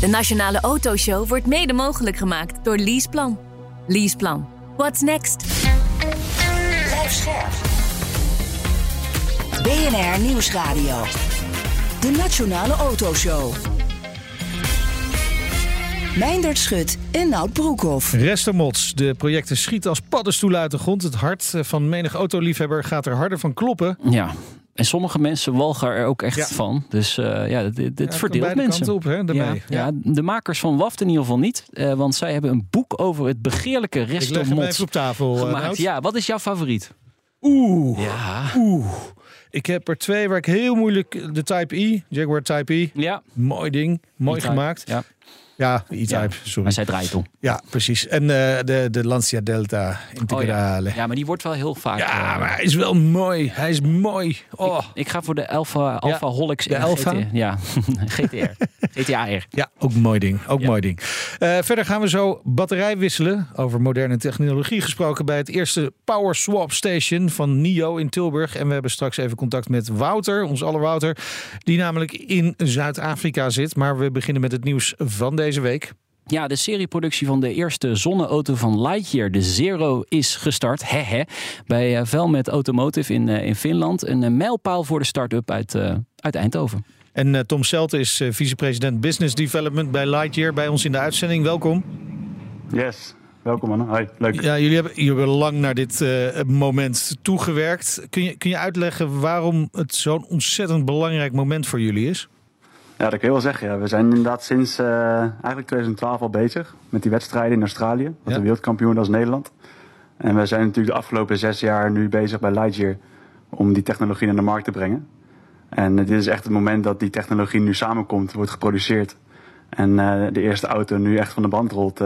De Nationale Autoshow wordt mede mogelijk gemaakt door Leaseplan. Leaseplan. What's next? Blijf scherp. BNR Nieuwsradio. De Nationale Autoshow. Meindert Schut en Nout Broekhoff. Restermots. De projecten schieten als paddenstoelen uit de grond. Het hart van menig autoliefhebber gaat er harder van kloppen. Ja. En sommige mensen walgen er ook echt Ja. van. Dus eh, ja, dit, dit Ja, verdeelt mensen. op, hè. Ja, ja, de makers van WAFT in ieder geval niet. eh, want zij hebben een boek over het begeerlijke even op tafel. eh, gemaakt. Ja, wat is jouw favoriet? Oeh. Ja. Oeh. Ik heb er twee waar ik heel moeilijk... De Type E, Jaguar Type E. Ja. Mooi ding. Mooi gemaakt. Ja. Ja, E-Type, Ja. sorry. Maar zij draait om. Ja, precies. En eh, de, de Lancia Delta Integrale. Oh, ja. ja, maar die wordt wel heel vaak. Ja, eh, maar hij is wel mooi. Hij is mooi. Oh. Ik ga voor de Alfa, Alfa Holix de Alfa? GT Ja, GTR. GTAR. Ja, ook een mooi ding. Ook mooi ding. Eh, verder gaan we zo batterij wisselen. Over moderne technologie gesproken bij het eerste Power Swap Station van NIO in Tilburg. En we hebben straks even contact met Wouter, ons aller Wouter. Die namelijk in Zuid-Afrika zit. Maar we beginnen met het nieuws van deze week. Ja, de serieproductie van de eerste zonneauto van Lightyear, de Zero, is gestart. Hehe. Bij uh, Velmet Automotive in, uh, in Finland. Een uh, mijlpaal voor de start-up uit, uh, uit Eindhoven. En uh, Tom Celte is uh, vicepresident Business Development bij Lightyear bij ons in de uitzending. Welkom. Yes, welkom man. Hoi, leuk. Ja, jullie hebben, jullie hebben lang naar dit uh, moment toegewerkt. Kun je, kun je uitleggen waarom het zo'n ontzettend belangrijk moment voor jullie is? Ja, dat kun je wel zeggen. Ja. We zijn inderdaad sinds uh, eigenlijk 2012 al bezig met die wedstrijden in Australië. Wat ja. de wereldkampioen was Nederland. En we zijn natuurlijk de afgelopen zes jaar nu bezig bij Lightyear om die technologie naar de markt te brengen. En uh, dit is echt het moment dat die technologie nu samenkomt, wordt geproduceerd. En uh, de eerste auto nu echt van de band rolt.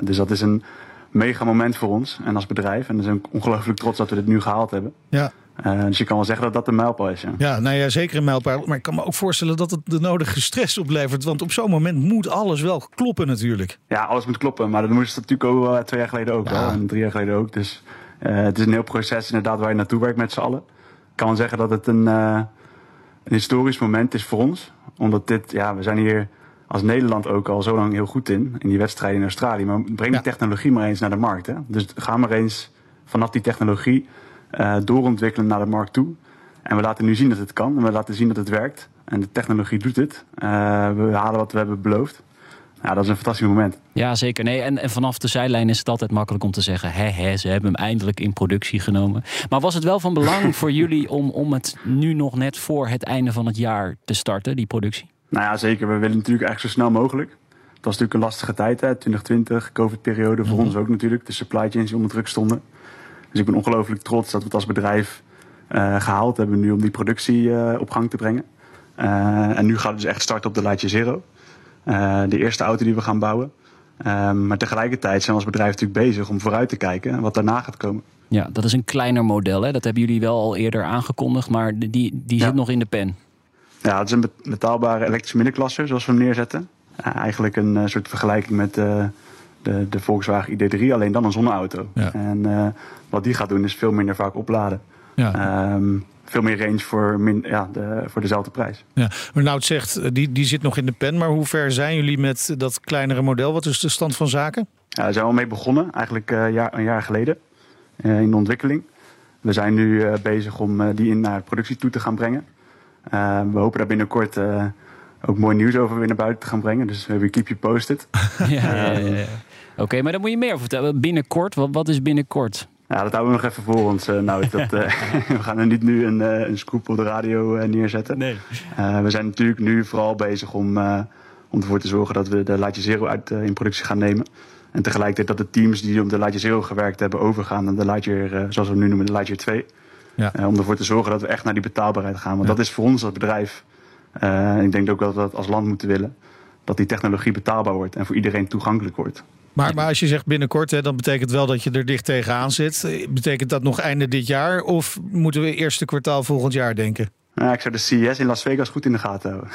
dus dat is een mega moment voor ons en als bedrijf. En we zijn ongelooflijk trots dat we dit nu gehaald hebben. Ja. Uh, dus je kan wel zeggen dat dat een mijlpaal is. Ja. ja, nou ja, zeker een mijlpaal. Maar ik kan me ook voorstellen dat het de nodige stress oplevert. Want op zo'n moment moet alles wel kloppen natuurlijk. Ja, alles moet kloppen. Maar dat moest natuurlijk ook uh, twee jaar geleden ook ja. wel. En drie jaar geleden ook. Dus uh, het is een heel proces inderdaad waar je naartoe werkt met z'n allen. Ik kan wel zeggen dat het een, een historisch moment is voor ons. Omdat dit, ja, we zijn hier als Nederland ook al zo lang heel goed in. In die wedstrijden in Australië. Maar breng die ja. technologie maar eens naar de markt. Hè? Dus ga maar eens vanaf die technologie uh, doorontwikkelen naar de markt toe. En we laten nu zien dat het kan. En we laten zien dat het werkt. En de technologie doet het. Uh, we halen wat we hebben beloofd. Ja, dat is een fantastisch moment. Ja, zeker. Nee, en, en vanaf de zijlijn is het altijd makkelijk om te zeggen... hè, hè, ze hebben hem eindelijk in productie genomen. Maar was het wel van belang voor jullie om, om het nu nog net voor het einde van het jaar te starten, die productie? Nou ja, zeker. We willen natuurlijk eigenlijk zo snel mogelijk. Het was natuurlijk een lastige tijd, hè? 2020, COVID-periode voor mm -hmm. ons ook natuurlijk. De supply chains die onder druk stonden. Dus ik ben ongelooflijk trots dat we het als bedrijf uh, gehaald hebben nu om die productie uh, op gang te brengen. Uh, en nu gaat het dus echt starten op de Lightyear Zero. de eerste auto die we gaan bouwen. maar tegelijkertijd zijn we als bedrijf natuurlijk bezig om vooruit te kijken wat daarna gaat komen. Ja, dat is een kleiner model. Hè? Dat hebben jullie wel al eerder aangekondigd, maar die, die ja. zit nog in de pen. Ja, het is een betaalbare elektrische middenklasse, zoals we hem neerzetten. eigenlijk een soort vergelijking met de, de Volkswagen ID3, alleen dan een zonneauto. Ja. En uh, wat die gaat doen is veel minder vaak opladen. Ja. Um, veel meer range voor, min, ja, de, voor dezelfde prijs. Ja. Maar nou het zegt, die, die zit nog in de pen. Maar hoe ver zijn jullie met dat kleinere model? Wat is de stand van zaken? Ja, daar zijn we al mee begonnen, eigenlijk uh, jaar, een jaar geleden. Uh, in de ontwikkeling. We zijn nu uh, bezig om die in naar productie toe te gaan brengen. we hopen daar binnenkort ook mooi nieuws over weer naar buiten te gaan brengen. Dus we keep you posted. ja, ja, ja, ja. Oké, okay, maar dan moet je meer over vertellen. Binnenkort, wat, wat is binnenkort? Ja, dat houden we nog even voor ons. Uh, nou, dat, uh, we gaan er niet nu een, uh, een scoop op de radio neerzetten. Nee. we zijn natuurlijk nu vooral bezig om, om ervoor te zorgen dat we de Lightyear Zero uit in productie gaan nemen. En tegelijkertijd dat de teams die op de Lightyear Zero gewerkt hebben overgaan naar de Lightyear, zoals we nu noemen, de Lightyear 2. Ja. om ervoor te zorgen dat we echt naar die betaalbaarheid gaan. Want ja. dat is voor ons als bedrijf, ik denk ook dat we dat als land moeten willen. dat die technologie betaalbaar wordt en voor iedereen toegankelijk wordt. Maar, maar als je zegt binnenkort, hè, dan betekent wel dat je er dicht tegenaan zit. Betekent dat nog einde dit jaar of moeten we eerste kwartaal volgend jaar denken? Nou, ik zou de CES in Las Vegas goed in de gaten houden.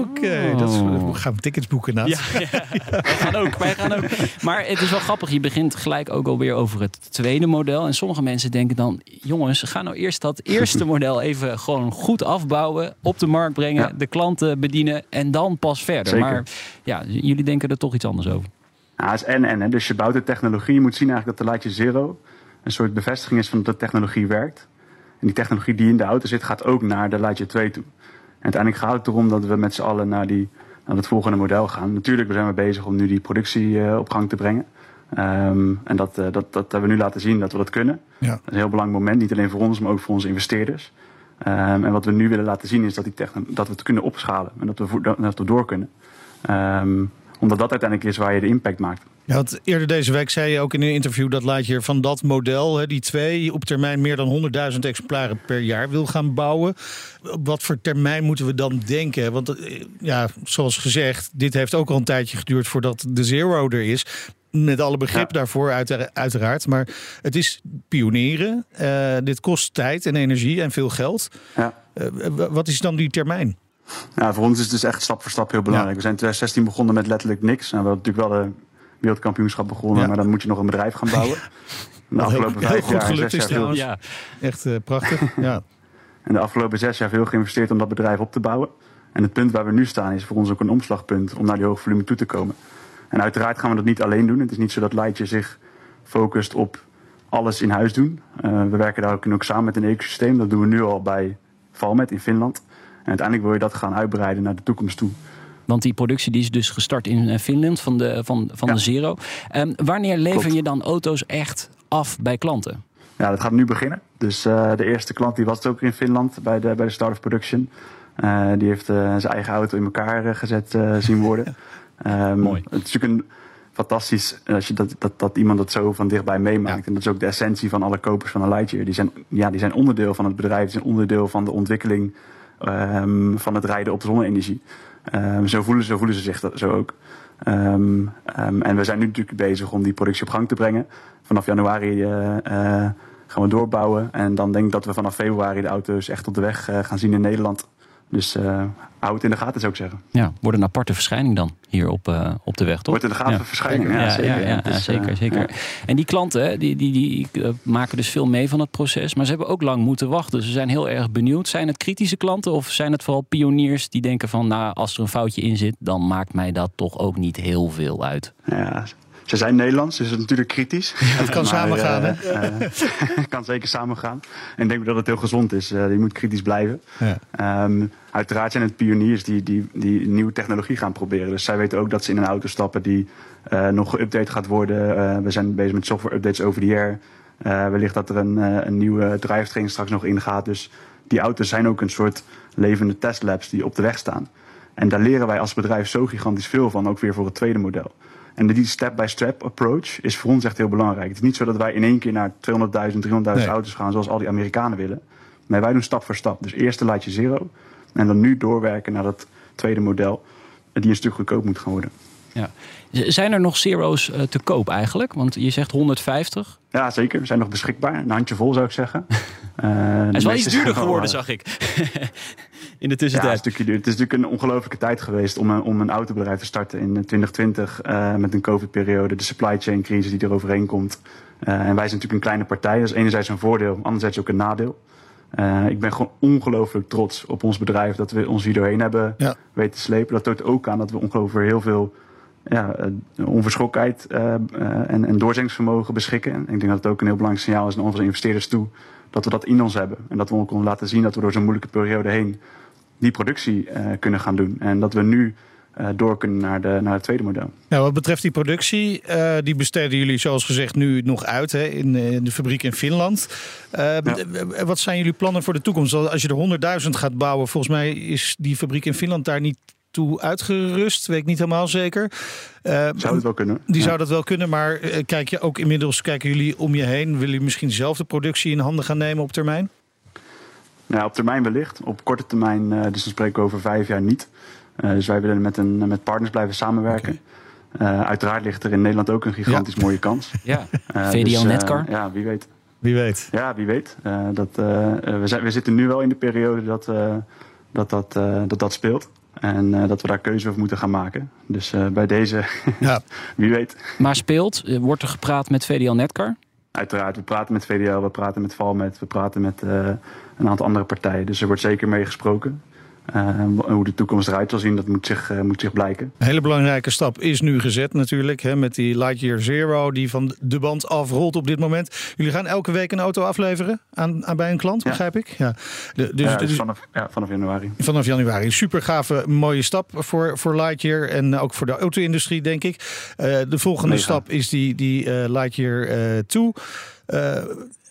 Oké, dat is- we gaan we tickets boeken. Naat. Ja, ja, wij gaan ook, wij gaan ook. Maar het is wel grappig, je begint gelijk ook alweer over het tweede model. En sommige mensen denken dan, jongens, ga nou eerst dat eerste model even gewoon goed afbouwen, op de markt brengen, Ja. de klanten bedienen en dan pas verder. Zeker. Maar ja, jullie denken er toch iets anders over. Ja, het is en en. Hè. Dus je bouwt de technologie. Je moet zien eigenlijk dat de Lightyear Zero een soort bevestiging is van dat de technologie werkt. En die technologie die in de auto zit, gaat ook naar de Lightyear 2 toe. En uiteindelijk gaat het erom dat we met z'n allen naar, die, naar het volgende model gaan. Natuurlijk we zijn we bezig om nu die productie eh, op gang te brengen. Ehm, en dat, eh, dat, dat hebben we nu laten zien dat we dat kunnen. Ja. Dat is een heel belangrijk moment, niet alleen voor ons, maar ook voor onze investeerders. Ehm, en wat we nu willen laten zien is dat, die dat we het kunnen opschalen en dat we, dat we door kunnen. Ehm, omdat dat uiteindelijk is waar je de impact maakt. Ja, eerder deze week zei je ook in een interview dat Lightyear van dat model, hè, die twee, op termijn meer dan 100.000 exemplaren per jaar wil gaan bouwen. Op wat voor termijn moeten we dan denken? Want eh, ja, zoals gezegd, dit heeft ook al een tijdje geduurd voordat de Zero er is. Met alle begrip Ja. daarvoor, uitera- uiteraard. Maar het is pionieren. Eh, dit kost tijd en energie en veel geld. Ja. Eh, wat is dan die termijn? Ja, voor ons is het dus echt stap voor stap heel belangrijk. We zijn in 2016 begonnen met letterlijk niks. En we hadden natuurlijk wel de wereldkampioenschap begonnen, Ja. maar dan moet je nog een bedrijf gaan bouwen. De afgelopen heel vijf goed jaar, gelukt zes is jaar trouwens. Echt eh, prachtig. ja. en de afgelopen zes jaar veel geïnvesteerd om dat bedrijf op te bouwen. En het punt waar we nu staan is voor ons ook een omslagpunt om naar die hoge volume toe te komen. En uiteraard gaan we dat niet alleen doen. Het is niet zo dat Lightyear zich focust op alles in huis doen. Eh, we werken daar ook, ook samen met een ecosysteem. Dat doen we nu al bij Valmet in Finland. En uiteindelijk wil je dat gaan uitbreiden naar de toekomst toe. Want die productie die is dus gestart in eh, Finland van de, van, van Ja. de Zero. Ehm, wanneer lever Klopt. je dan auto's echt af bij klanten? Ja, dat gaat nu beginnen. Dus eh, de eerste klant die was ook in Finland bij de, bij de start of production. Eh, die heeft zijn eigen auto in elkaar gezet zien worden. Ehm, Mooi. Het is natuurlijk een fantastisch als je dat, dat, dat iemand dat zo van dichtbij meemaakt. En dat is ook de essentie van alle kopers van een Lightyear. Die zijn, ja, die zijn onderdeel van het bedrijf, die zijn onderdeel van de ontwikkeling ehm, van het rijden op zonne-energie. Ehm, zo, voelen, zo voelen ze zich dat, zo ook. Ehm, en we zijn nu natuurlijk bezig om die productie op gang te brengen. Vanaf januari eh, eh, gaan we doorbouwen. En dan denk ik dat we vanaf februari de auto's echt op de weg eh, gaan zien in Nederland. Dus hou het in de gaten, zou ik zeggen. Ja, wordt een aparte verschijning dan hier op, eh, op de weg, toch? Wordt in de gaten Ja. verschijning, ja, ja, zeker. ja, is, zeker, eh, zeker. En die klanten, die, die, die maken dus veel mee van het proces. Maar ze hebben ook lang moeten wachten. Ze zijn heel erg benieuwd. Zijn het kritische klanten of zijn het vooral pioniers die denken van... nou, als er een foutje in zit, dan maakt mij dat toch ook niet heel veel uit. Ja, ze zijn Nederlands, dus het is natuurlijk kritisch. Het kan samengaan, hè? Het kan zeker samengaan. En ik denk dat het heel gezond is. Eh, je moet kritisch blijven. Ja. Ehm, uiteraard zijn het pioniers die, die, die nieuwe technologie gaan proberen. Dus zij weten ook dat ze in een auto stappen die eh, nog geüpdate gaat worden. Eh, we zijn bezig met software updates over the air. Eh, wellicht dat er een, eh, een nieuwe drivetrain straks nog ingaat. Dus die auto's zijn ook een soort levende testlabs die op de weg staan. En daar leren wij als bedrijf zo gigantisch veel van, ook weer voor het tweede model. En die step-by-step approach is voor ons echt heel belangrijk. Het is niet zo dat wij in één keer naar 200.000, 300.000 Nee. auto's gaan zoals al die Amerikanen willen. Nee, wij doen stap voor stap. Dus eerst de Lightje Zero en dan nu doorwerken naar dat tweede model die een stuk goedkoop moet gaan worden. Ja. Zijn er nog zero's eh, te koop eigenlijk? Want je zegt 150. Ja, zeker. We zijn nog beschikbaar. Een handje vol zou ik zeggen. Eh, Hij de is wel iets duurder geworden, eh, zag ik. In de Ja, tussentijd. een stukje duur. Het is natuurlijk een ongelofelijke tijd geweest om een, om een autobedrijf te starten in 2020 eh, met een COVID-periode, de supply chain crisis die er overheen komt. Eh, en wij zijn natuurlijk een kleine partij. Dat is enerzijds een voordeel, anderzijds ook een nadeel. Eh, ik ben gewoon ongelooflijk trots op ons bedrijf dat we ons hier doorheen hebben Ja. weten te slepen. Dat toont ook aan dat we ongelooflijk heel veel ja, eh, onverschrokkenheid eh, eh, en, en doorzettingsvermogen beschikken. En ik denk dat het ook een heel belangrijk signaal is naar onze investeerders toe dat we dat in ons hebben. En dat we ook laten zien dat we door zo'n moeilijke periode heen die productie kunnen gaan doen. En dat we nu door kunnen naar, de, naar het tweede model. Nou, wat betreft die productie, die besteden jullie zoals gezegd nu nog uit hè, in, in de fabriek in Finland. Wat zijn jullie plannen voor de toekomst? Als je er 100.000 gaat bouwen, volgens mij is die fabriek in Finland daar niet toe uitgerust. Weet ik niet helemaal zeker. Eh, Zou het wel kunnen? Die Ja. zou dat wel kunnen, maar eh, kijk je ook inmiddels, kijken jullie om je heen? Willen jullie misschien zelf de productie in handen gaan nemen op termijn? Nou, op termijn wellicht. Op korte termijn, eh, dus dan spreken we over vijf jaar niet. dus wij willen met, een, met partners blijven samenwerken. uiteraard ligt er in Nederland ook een gigantisch mooie kans. Ja, VDL dus, Netcar. ja, wie weet. Wie weet. Ja, wie weet. dat, we, zijn, we zitten nu wel in de periode dat dat, dat, dat, dat speelt. En uh, dat we daar keuze over moeten gaan maken. Dus uh, bij deze, ja. wie weet. Maar speelt, wordt er gepraat met VDL Netcar? Uiteraard, we praten met VDL, we praten met Valmet, we praten met uh, een aantal andere partijen. Dus er wordt zeker mee gesproken. Uh, hoe de toekomst eruit zal zien, dat moet zich, uh, moet zich blijken. Een hele belangrijke stap is nu gezet natuurlijk. Hè, met die Lightyear Zero die van de band afrolt op dit moment. Jullie gaan elke week een auto afleveren aan, aan bij een klant, begrijp ik? Ja, de, dus, ja, dus, vanaf, ja, vanaf januari. Vanaf januari. Super gave, mooie stap voor, voor Lightyear. En ook voor de auto-industrie, denk ik. Uh, de volgende stap is die, die Lightyear 2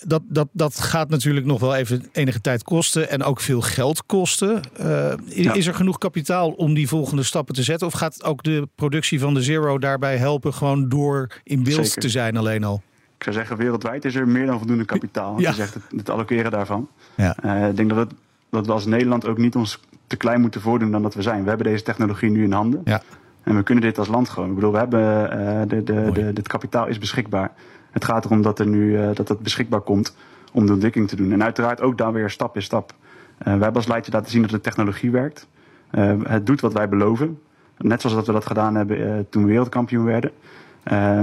dat, dat, dat gaat natuurlijk nog wel even enige tijd kosten en ook veel geld kosten. Uh, Is er genoeg kapitaal om die volgende stappen te zetten? Of gaat ook de productie van de Zero daarbij helpen gewoon door in beeld te zijn alleen al? Ik zou zeggen, wereldwijd is er meer dan voldoende kapitaal. Ja. zegt het, het allokeren daarvan. Ja. Uh, ik denk dat, het, dat we als Nederland ook niet ons te klein moeten voordoen dan dat we zijn. We hebben deze technologie nu in handen. Ja. En we kunnen dit als land gewoon. Ik bedoel, we hebben uh, de, de, de, dit kapitaal is beschikbaar. Het gaat erom dat, er nu, uh, dat het beschikbaar komt om de ontwikkeling te doen. En uiteraard ook daar weer stap in stap. Uh, wij hebben als Leidje laten zien dat de technologie werkt. Uh, het doet wat wij beloven. Net zoals dat we dat gedaan hebben toen we wereldkampioen werden.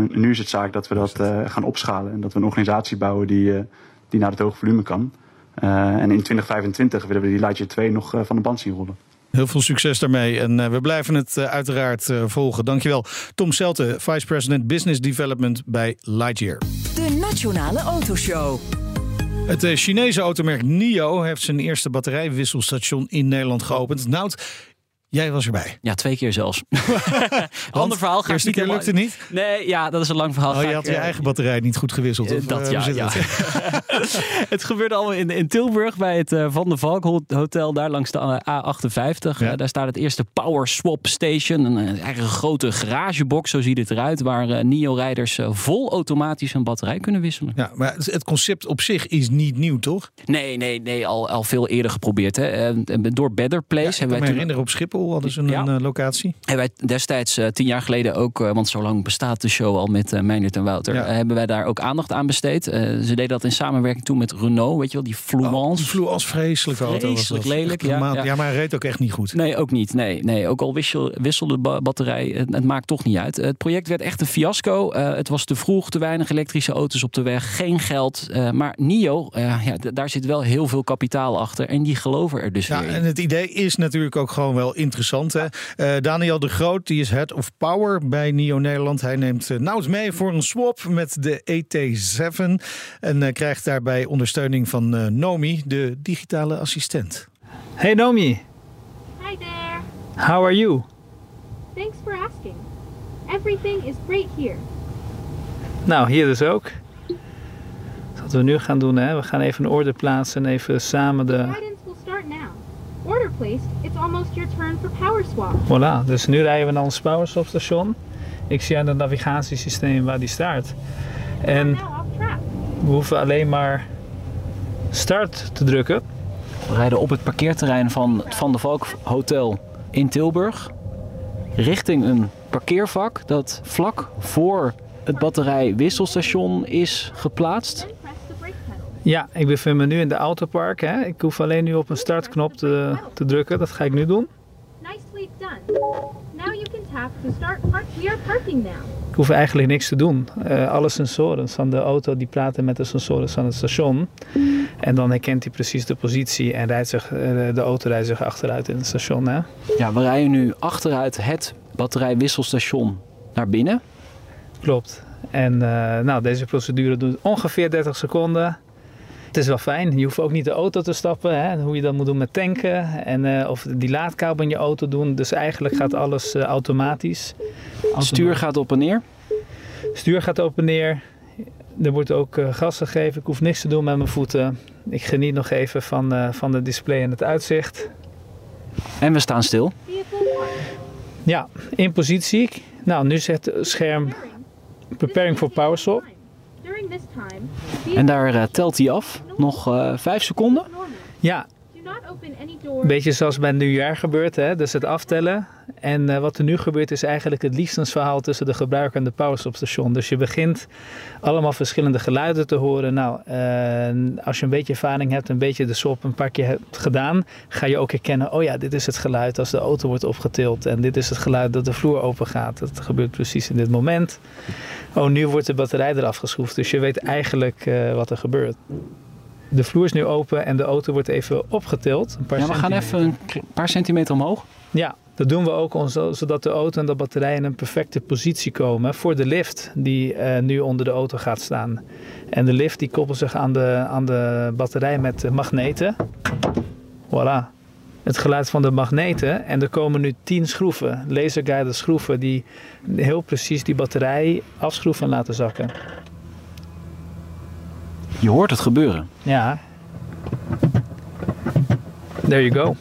nu is het zaak dat we dat gaan opschalen. En dat we een organisatie bouwen die, die naar het hoge volume kan. en in 2025 willen we die Lightyear 2 nog van de band zien rollen. Heel veel succes daarmee en uh, we blijven het uh, uiteraard uh, volgen. Dankjewel. Tom Selte, Vice President Business Development bij Lightyear. De Nationale Autoshow. Het Chinese automerk NIO heeft zijn eerste batterijwisselstation in Nederland geopend. Nout, Jij was erbij. Ja, twee keer zelfs. Ander verhaal. Ga eerste keer lukte niet? Nee, ja, dat is een lang verhaal. Oh, je had je eigen batterij niet goed gewisseld. Uh, dat, ja. ja. het gebeurde allemaal in, in Tilburg bij het Van der Valk Hotel, daar langs de A58. Ja. daar staat het eerste Power Swap Station. Een eigen grote garagebox, zo ziet het eruit. Waar NIO-rijders vol automatisch een batterij kunnen wisselen. Ja, maar het concept op zich is niet nieuw, toch? Nee, nee, nee al, al veel eerder geprobeerd. Hè. door Better Place ja, hebben wij toen... herinneren op Schiphol hadden ze een ja. Eh, locatie. Hebben wij destijds uh, tien jaar geleden ook, uh, want zo lang bestaat de show al met uh, en Wouter, hebben wij daar ook aandacht aan besteed. ze deden dat in samenwerking toen met Renault, weet je wel, die Fluence. Oh, die Fluence, vreselijke auto dat. lelijk. Ja, ja. ja, maar hij reed ook echt niet goed. Nee, ook niet. Nee, nee. ook al wissel, wisselde de batterij, het, het, maakt toch niet uit. Het project werd echt een fiasco. het was te vroeg, te weinig elektrische auto's op de weg, geen geld. maar NIO, ja, daar zit wel heel veel kapitaal achter en die geloven er dus ja, weer in. En het idee is natuurlijk ook gewoon wel interessant. Hè? Uh, Daniel de Groot, die is Head of Power bij NIO Nederland. Hij neemt uh, Nouts mee voor een swap met de ET7. En uh, krijgt daarbij ondersteuning van Nomi, de digitale assistent. Hey Nomi. Hi there. How are you? Thanks for asking. Everything is great here. Nou, hier dus ook. Wat we nu gaan doen, hè? we gaan even een orde plaatsen en even samen de order placed, it's almost your turn for power swap. Voilà, dus nu rijden we naar ons power swap station. Ik zie aan het navigatiesysteem waar die staat. En we hoeven alleen maar start te drukken. We rijden op het parkeerterrein van het Van de Valk Hotel in Tilburg. Richting een parkeervak dat vlak voor het batterijwisselstation is geplaatst. Ja, ik bevind me nu in de autopark. Hè. Ik hoef alleen nu op een startknop te, te drukken. Dat ga ik nu doen. Nicely done. Now you can tap to start park. We are parking now. Ik hoef eigenlijk niks te doen. Uh, alle sensoren van de auto die praten met de sensoren van het station. En dan herkent hij precies de positie en rijdt zich, uh, de auto rijdt zich achteruit in het station. Hè. Ja, we rijden nu achteruit het batterijwisselstation naar binnen. Klopt. En uh, nou, deze procedure doet ongeveer 30 seconden het is wel fijn. Je hoeft ook niet de auto te stappen. Hè? Hoe je dat moet doen met tanken. En, uh, of die laadkabel in je auto doen. Dus eigenlijk gaat alles uh, automatisch. Stuur gaat op en neer? Stuur gaat op en neer. Er wordt ook uh, gas gegeven. Ik hoef niks te doen met mijn voeten. Ik geniet nog even van, van het display en het uitzicht. En we staan stil? Ja, in positie. Nou, nu zet het scherm preparing for power swap. En daar uh, telt hij af. Nog uh, vijf seconden. Ja, beetje zoals bij nieuwjaar gebeurt, hè? dus het aftellen. En uh, wat er nu gebeurt is eigenlijk het liefdesverhaal tussen de gebruiker en de powerstopstation. Dus je begint allemaal verschillende geluiden te horen. Nou, uh, als je een beetje ervaring hebt, een beetje de SOP een paar keer hebt gedaan, ga je ook herkennen, oh ja, dit is het geluid als de auto wordt opgetild. En dit is het geluid dat de vloer open gaat. Dat gebeurt precies in dit moment. Oh, nu wordt de batterij eraf geschroefd. Dus je weet eigenlijk uh, wat er gebeurt. De vloer is nu open en de auto wordt even opgetild. Een paar ja, we gaan even een paar centimeter omhoog. Ja, dat doen we ook zodat de auto en de batterij in een perfecte positie komen voor de lift die uh, nu onder de auto gaat staan. En de lift die koppelt zich aan de, aan de batterij met magneten. Voilà. Het geluid van de magneten. En er komen nu 10 schroeven, laserguided schroeven, die heel precies die batterij afschroeven en laten zakken. Je hoort het gebeuren. Ja. There you go.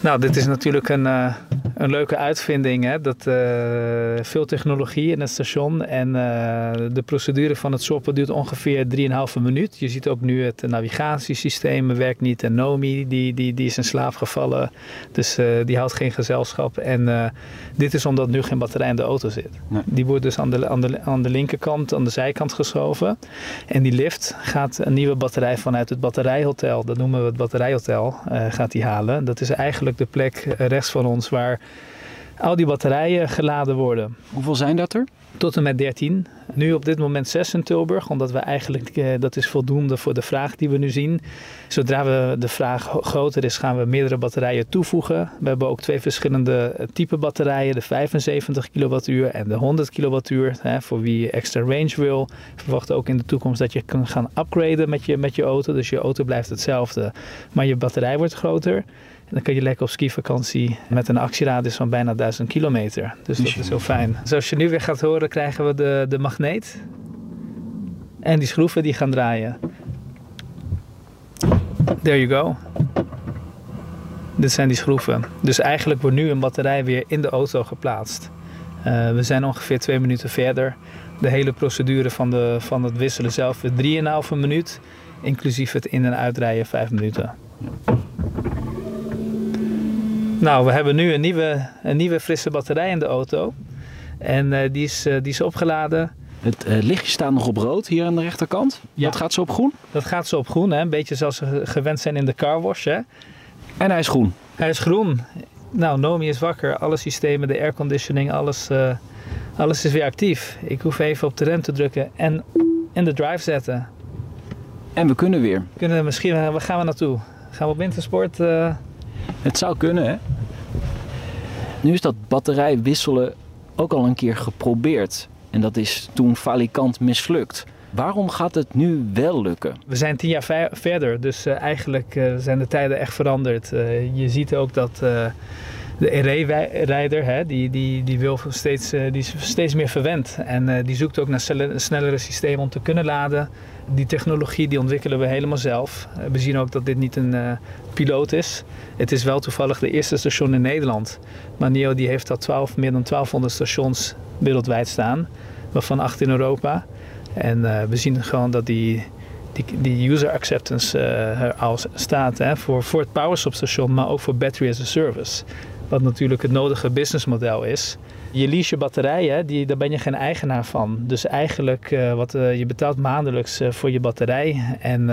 Nou, dit is natuurlijk een, uh, een leuke uitvinding. Hè? Dat, uh, veel technologie in het station. En uh, de procedure van het shoppen duurt ongeveer 3,5 minuut. Je ziet ook nu het navigatiesysteem werkt niet. En Nomi die, die, die is in slaap gevallen. Dus die houdt geen gezelschap. En dit is omdat nu geen batterij in de auto zit. Nee. Die wordt dus aan de, aan, de, aan de linkerkant, aan de zijkant geschoven. En die lift gaat een nieuwe batterij vanuit het batterijhotel. Dat noemen we het batterijhotel. gaat die halen. Dat is eigenlijk de plek rechts van ons waar al die batterijen geladen worden. Hoeveel zijn dat er? Tot en met 13. Nu op dit moment 6 in Tilburg, omdat we eigenlijk, eh, dat is voldoende voor de vraag die we nu zien. Zodra we de vraag groter is, gaan we meerdere batterijen toevoegen. We hebben ook twee verschillende eh, type batterijen, de 75 kWh en de 100 kWh. Hè, voor wie extra range wil. We verwachten ook in de toekomst dat je kan gaan upgraden met je, met je auto. Dus je auto blijft hetzelfde, maar je batterij wordt groter. En dan kun je lekker op skivakantie met een actieradius van bijna 1000 kilometer. Dus dat is heel fijn. Zoals je nu weer gaat horen, krijgen we de, de magneet. En die schroeven die gaan draaien. There you go. Dit zijn die schroeven. Dus eigenlijk wordt nu een batterij weer in de auto geplaatst. Uh, we zijn ongeveer twee minuten verder. De hele procedure van, de, van het wisselen zelf is 3,5 minuut. Inclusief het in- en uitrijden 5 minuten. Nou, we hebben nu een nieuwe, een nieuwe frisse batterij in de auto. En uh, die, is, uh, die is opgeladen. Het uh, lichtje staat nog op rood hier aan de rechterkant. Ja. Dat gaat zo op groen? Dat gaat zo op groen, hè? een beetje zoals we gewend zijn in de carwash. Hè? En hij is groen? Hij is groen. Nou, Nomi is wakker. Alle systemen, de airconditioning, alles, alles is weer actief. Ik hoef even op de rem te drukken en in de drive zetten. En we kunnen weer? We kunnen misschien, waar gaan we naartoe? Gaan we op wintersport? Het zou kunnen, hè? Nu is dat batterij wisselen ook al een keer geprobeerd. En dat is toen falikant mislukt. Waarom gaat het nu wel lukken? We zijn tien jaar verder, dus uh, eigenlijk uh, zijn de tijden echt veranderd. Uh, je ziet ook dat de RE-rijder, die, die, die, wil steeds, die is steeds meer verwend. En die zoekt ook naar snellere systemen om te kunnen laden. Die technologie die ontwikkelen we helemaal zelf. We zien ook dat dit niet een uh, piloot is. Het is wel toevallig de eerste station in Nederland. Maar NIO die heeft al 12, meer dan 1200 stations wereldwijd staan. Waarvan 8 in Europa. En uh, we zien gewoon dat die, die, die user acceptance er al staat. Hè, voor, voor het powerstop maar ook voor battery as a service. Wat natuurlijk het nodige businessmodel is. Je lease je batterijen, daar ben je geen eigenaar van. Dus eigenlijk, uh, wat, uh, je betaalt maandelijks uh, voor je batterij. En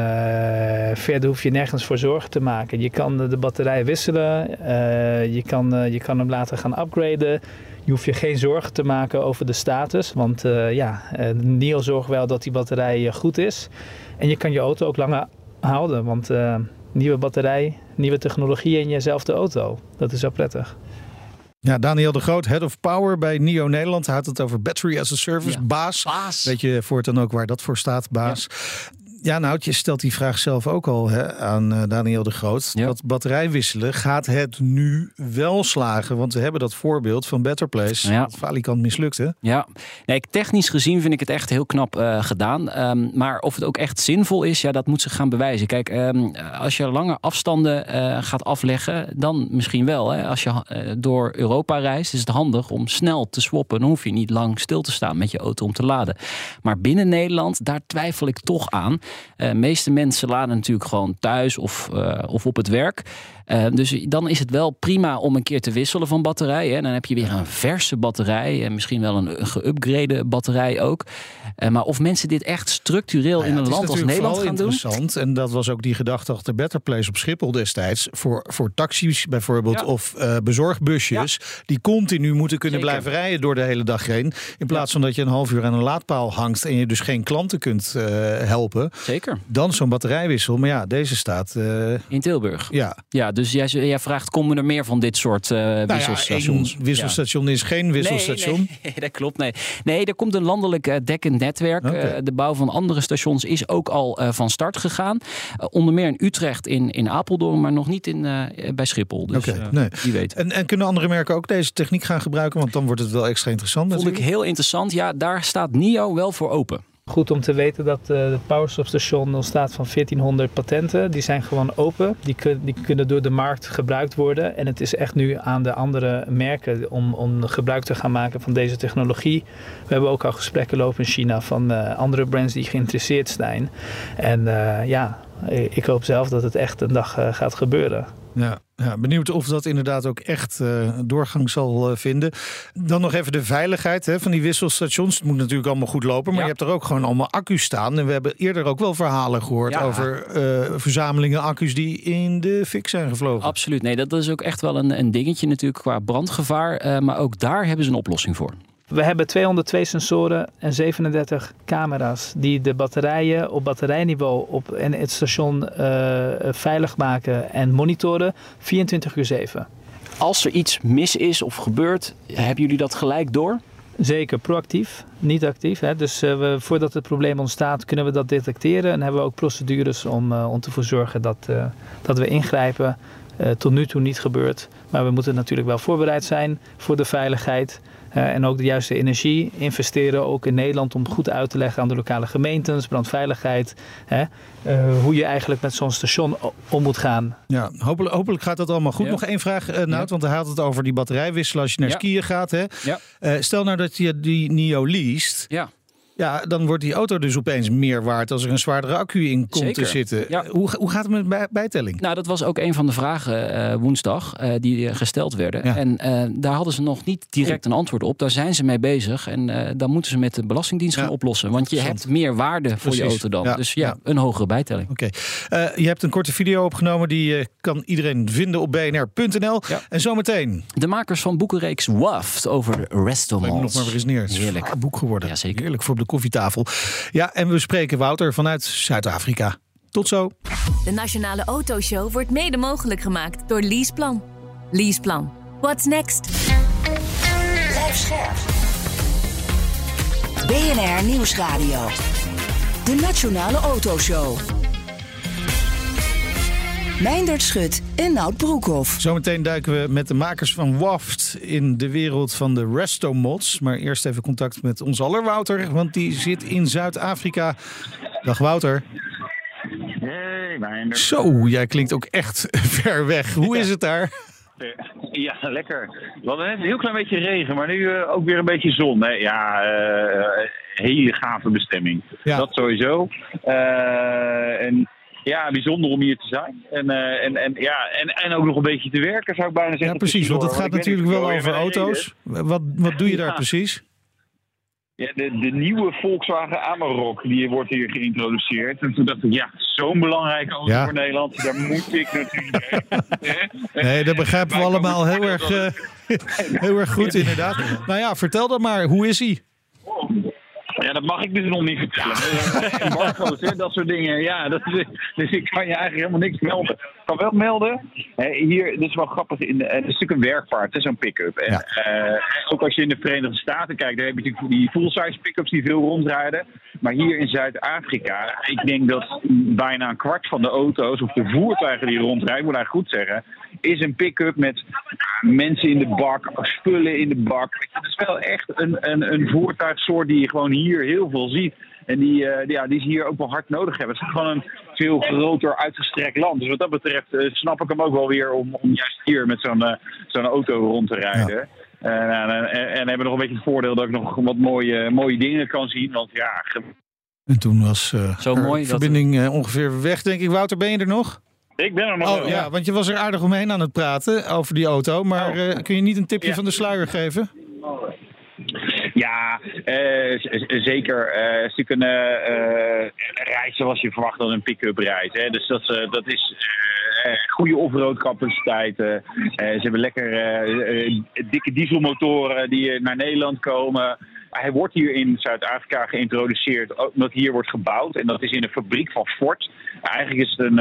verder hoef je nergens voor zorgen te maken. Je kan de batterij wisselen. je, kan, je kan hem later gaan upgraden. Je hoeft je geen zorgen te maken over de status. Want ja, NIO zorgt wel dat die batterij goed is. En je kan je auto ook langer houden. Want nieuwe batterij, nieuwe technologie in jezelfde auto. Dat is zo prettig. Ja, Daniel de Groot, Head of Power bij NIO Nederland. Hij had het over Battery as a Service, ja. baas. baas. Weet je voortaan ook waar dat voor staat, baas. Ja. Ja, nou, je stelt die vraag zelf ook al hè, aan uh, Daniel de Groot. Ja. Dat batterij wisselen, gaat het nu wel slagen? Want we hebben dat voorbeeld van Better Place. Ja. Dat falikant mislukte. Ja, nee, technisch gezien vind ik het echt heel knap uh, gedaan. Um, maar of het ook echt zinvol is, ja, dat moet zich gaan bewijzen. Kijk, um, als je lange afstanden uh, gaat afleggen, dan misschien wel. Hè. Als je door Europa reist, is het handig om snel te swappen. Dan hoef je niet lang stil te staan met je auto om te laden. Maar binnen Nederland, daar twijfel ik toch aan. De meeste mensen laden natuurlijk gewoon thuis of, of op het werk. dus dan is het wel prima om een keer te wisselen van batterij. Hè. Dan heb je weer een verse batterij en misschien wel een geüpgrade batterij ook. maar of mensen dit echt structureel Nou in een land als Nederland gaan doen. interessant. En dat was ook die gedachte achter Better Place op Schiphol destijds. Voor, voor taxis bijvoorbeeld Ja. of eh, bezorgbusjes. Die continu moeten kunnen Zeker. blijven rijden door de hele dag heen. In plaats van dat je een half uur aan een laadpaal hangt. En je dus geen klanten kunt eh, helpen. Zeker. Dan zo'n batterijwissel. Maar ja, deze staat... eh, In Tilburg. ja. Ja, dus jij, jij vraagt, komen er meer van dit soort Nou ja, wisselstations? wisselstation is geen wisselstation. Nee, nee, dat klopt. Nee. nee, er komt een landelijk eh, dekkend netwerk. De bouw van andere stations is ook al van start gegaan. Onder meer in Utrecht, in, in Apeldoorn, maar nog niet in, bij Schiphol. Dus nee. wie weet. En, en kunnen andere merken ook deze techniek gaan gebruiken? Want dan wordt het wel extra interessant Vond ik heel interessant. Ja, daar staat NIO wel voor open. Goed om te weten dat eh het Powerstop station al staat van 1400 patenten. Die zijn gewoon open. Die, die kunnen door de markt gebruikt worden. En het is echt nu aan de andere merken om, om gebruik te gaan maken van deze technologie. We hebben ook al gesprekken lopen in China van eh, andere brands die geïnteresseerd zijn. En eh, ja, ik hoop zelf dat het echt een dag gaat gebeuren. Ja, ja, benieuwd of dat inderdaad ook echt eh, doorgang zal eh, vinden. Dan nog even de veiligheid hè, van die wisselstations. Het moet natuurlijk allemaal goed lopen, maar Ja. je hebt er ook gewoon allemaal accu's staan. En we hebben eerder ook wel verhalen gehoord Ja. over eh, verzamelingen accu's die in de fik zijn gevlogen. Absoluut. Nee, dat is ook echt wel een, een dingetje natuurlijk qua brandgevaar. Maar ook daar hebben ze een oplossing voor. We hebben 202 sensoren en 37 camera's die de batterijen op batterijniveau op en het station eh, veilig maken en monitoren 24 uur 7. Als er iets mis is of gebeurt, hebben jullie dat gelijk door? Zeker proactief, niet actief. Hè. Dus eh, we, voordat het probleem ontstaat, kunnen we dat detecteren. En hebben we ook procedures om, eh, om ervoor te zorgen dat, dat we ingrijpen. Tot nu toe niet gebeurd. Maar we moeten natuurlijk wel voorbereid zijn voor de veiligheid. Eh, en ook de juiste energie investeren, ook in Nederland, om goed uit te leggen aan de lokale gemeentes, brandveiligheid. Hè, eh, hoe je eigenlijk met zo'n station om moet gaan. Ja, hopelijk, hopelijk gaat dat allemaal goed. Ja. Nog één vraag, eh Nout, Ja. want hij had het over die batterijwisselen als je naar Ja. skiën gaat. Hè? Ja. Eh, stel nou dat je die NIO leest. Ja. Ja, dan wordt die auto dus opeens meer waard als er een zwaardere accu in komt Zeker. te zitten. Ja. Hoe, hoe gaat het met bij- bijtelling? Nou, dat was ook een van de vragen eh, woensdag eh, die eh, gesteld werden. Ja. En daar hadden ze nog niet direct een antwoord op. Daar zijn ze mee bezig. En dan moeten ze met de Belastingdienst Ja. gaan oplossen. Want je hebt meer waarde voor je auto dan. Dus ja, een hogere bijtelling. Oké. Je hebt een korte video opgenomen. Die kan iedereen vinden op bnr.nl. En zometeen. De makers van boekenreeks WAFT over restaurants. nog maar weer eens neer. Het is een Heerlijk. boek geworden. Ja, zeker. Heerlijk voor de koffietafel. Ja, en we spreken Wouter vanuit Zuid-Afrika. Tot zo. De Nationale Autoshow wordt mede mogelijk gemaakt door Leaseplan. Leaseplan. What's next? Blijf scherp. BNR Nieuwsradio. De Nationale Autoshow. Meindert Schut en Nout Broekhoff. Zometeen duiken we met de makers van WAFT in de wereld van de resto-mods. Maar eerst even contact met ons aller Wouter, want die zit in Zuid-Afrika. Dag Wouter. Hey, Meijnder. Zo, jij klinkt ook echt ver weg. Hoe is het daar? Ja, lekker. We hadden net een heel klein beetje regen, maar nu eh, ook weer een beetje zon. Hè? Ja, eh, hele gave bestemming. Ja. Dat sowieso. Eh, en ja, bijzonder om hier te zijn. En, eh, en, en, ja, en, en ook nog een beetje te werken, zou ik bijna zeggen. Ja, precies, want het gaat natuurlijk wel over auto's. Wat, wat doe je daar Ja. precies? Ja, de, de nieuwe Volkswagen Amarok die wordt hier geïntroduceerd. En toen dacht ik, ja, zo'n belangrijke auto Ja. voor Nederland, daar moet ik natuurlijk. Nee, dat begrijpen we allemaal heel erg, eh, heel erg goed inderdaad. Nou ja, vertel dan maar, hoe is hij? Ja, dat mag ik dus nog niet vertellen. Embargo's, hè, dat soort dingen. Ja, dat is, dus ik kan je eigenlijk helemaal niks melden. Ik kan wel melden, hè, hier, dit is wel grappig, in, de- het is natuurlijk een werkpaard, hè, zo'n pick-up. En, eh, ook als je in de Verenigde Staten kijkt, daar heb je natuurlijk die full-size pick-ups die veel rondrijden. Maar hier in Zuid-Afrika, ik denk dat bijna een kwart van de auto's, of de voertuigen die rondrijden, ik moet eigenlijk goed zeggen, is een pick-up met mensen in de bak, spullen in de bak. Het is wel echt een, een, een voertuigsoort die je gewoon hier heel veel ziet. En die, eh, ja, die ze hier ook wel hard nodig hebben. Het is gewoon een veel groter uitgestrekt land. Dus wat dat betreft eh, snap ik hem ook wel weer om, om juist hier met zo'n eh, zo'n auto rond te rijden. En, en, en, en hebben nog een beetje het voordeel dat ik nog wat mooie, mooie dingen kan zien. Want ja, En toen was uh, Zo mooi dat- verbinding ongeveer weg, denk ik. Wouter, ben je er nog? Ik ben er nog Oh ja, want je was er aardig omheen aan het praten over die auto. Maar uh, kun je niet een tipje van de sluier geven? Ja, uh, zeker. Uh, het is natuurlijk een reis zoals je verwacht dan een pick-up reis. Hè? Dus dat, dat is goede off-road capaciteiten. ze hebben lekker dikke dieselmotoren die naar Nederland komen. Hij wordt hier in Zuid-Afrika geïntroduceerd omdat hier wordt gebouwd. En dat is in een fabriek van Ford. Eigenlijk is het een,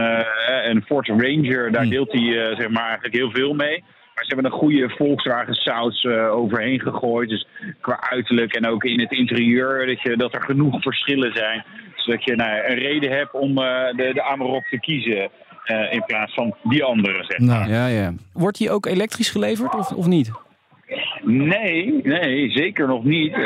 een Ford Ranger. Daar deelt hij zeg maar eigenlijk heel veel mee. Maar ze hebben een goede Volkswagen saus uh, overheen gegooid. Dus qua uiterlijk en ook in het interieur. Dat, je, dat er genoeg verschillen zijn. Zodat je nou, een reden hebt om uh, de, de Amarok te kiezen. Uh, in plaats van die andere, zeg maar. Ja, ja. Wordt die ook elektrisch geleverd of, of niet? Nee, nee, zeker nog niet.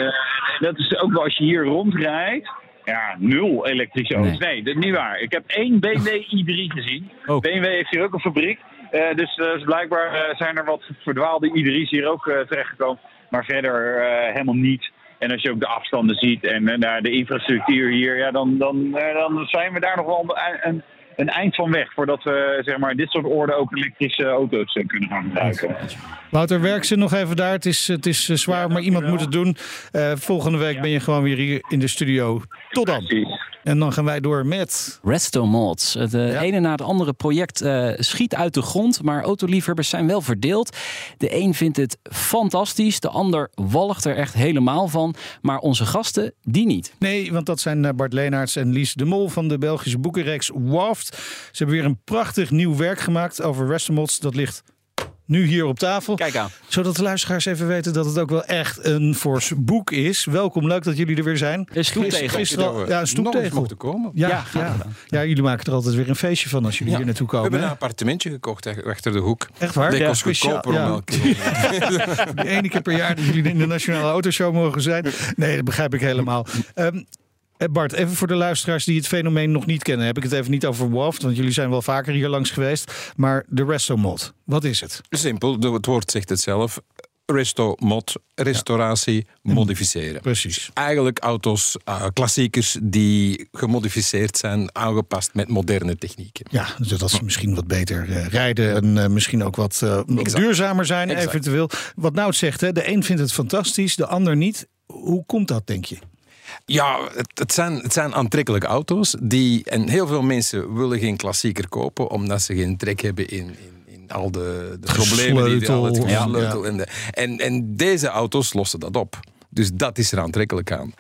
dat is ook wel als je hier rondrijdt. Ja, nul elektrische auto's. Nee. nee, dat is niet waar. Ik heb één BMW i3 gezien. Oh. BMW heeft hier ook een fabriek. Uh, dus, dus, blijkbaar uh, zijn er wat verdwaalde i3's hier ook terechtgekomen. Maar verder helemaal niet. En als je ook de afstanden ziet en naar de infrastructuur hier, ja, dan, dan, dan zijn we daar nog wel een, een, een eind van weg. Voordat we zeg maar, dit soort orde ook elektrische auto's kunnen gaan gebruiken. Wouter, werk ze nog even daar. Het is, het is zwaar, maar iemand moet het doen. volgende week ben je gewoon weer hier in de studio. Tot dan. Precies. En dan gaan wij door met... Resto Mods. Het ja. ene na het andere project uh, schiet uit de grond, maar autoliefhebbers zijn wel verdeeld. De een vindt het fantastisch, de ander walgt er echt helemaal van. Maar onze gasten, die niet. Nee, want dat zijn Bart Leenaerts en Lies de Mol van de Belgische boekenreeks WAFT. Ze hebben weer een prachtig nieuw werk gemaakt over Resto Mods. Dat ligt nu hier op tafel. Kijk aan. Zodat de luisteraars even weten dat het ook wel echt een fors boek is. Welkom, leuk dat jullie er weer zijn. Een stoeptegel. Gisteren, ja, een stoeptegel. mochten komen. Ja, ja, ja. ja, jullie maken er altijd weer een feestje van als jullie ja. hier naartoe komen. We hebben een appartementje gekocht achter de hoek. Echt waar? Goedkoper om elke De ene keer per jaar dat jullie in de Nationale Autoshow mogen zijn. Nee, dat begrijp ik helemaal. Um, Bart, even voor de luisteraars die het fenomeen nog niet kennen. Heb ik het even niet over WAFT, want jullie zijn wel vaker hier langs geweest. Maar de Resto Mod, wat is het? Simpel, het woord zegt het zelf. Resto mod, restauratie, ja. modificeren. Precies. Eigenlijk auto's, uh, klassiekers die gemodificeerd zijn, aangepast met moderne technieken. Ja, zodat ze misschien wat beter uh, rijden en uh, misschien ook wat duurzamer zijn exact. eventueel. Wat Nout zegt, hè, de een vindt het fantastisch, de ander niet. Hoe komt dat, denk je? Ja, het, het, zijn, het zijn aantrekkelijke auto's. Die, en heel veel mensen willen geen klassieker kopen omdat ze geen trek hebben in, in, al de, de problemen die al het gesleutel ja. en, de, en, en deze auto's lossen dat op. Dus dat is er aantrekkelijk aan.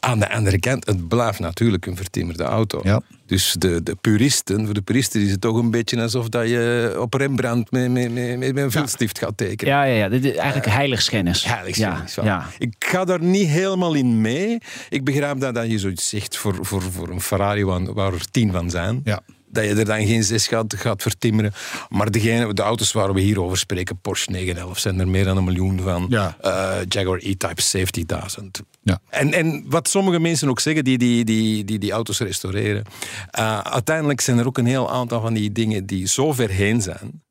Aan de andere kant, het blijft natuurlijk een vertimmerde auto. Ja. Dus de, de puristen, voor de puristen is het toch een beetje alsof dat je op Rembrandt met, met, met, met een viltstift gaat tekenen. Ja, ja, ja. Dit is eigenlijk uh, heiligschennis. Heiligschennis, ja, ja. Ik ga daar niet helemaal in mee. Ik begrijp dat, dat je zoiets zegt voor, voor, voor een Ferrari waar, waar er tien van zijn. Ja dat je er dan geen zes gaat, gaat vertimmeren. Maar degene, de auto's waar we hier over spreken, Porsche 911, zijn er meer dan een miljoen van. Ja. Uh, Jaguar E-Type 70.000. Ja. En, en wat sommige mensen ook zeggen, die die, die, die, die auto's restaureren. Uh, uiteindelijk zijn er ook een heel aantal van die dingen die zo ver heen zijn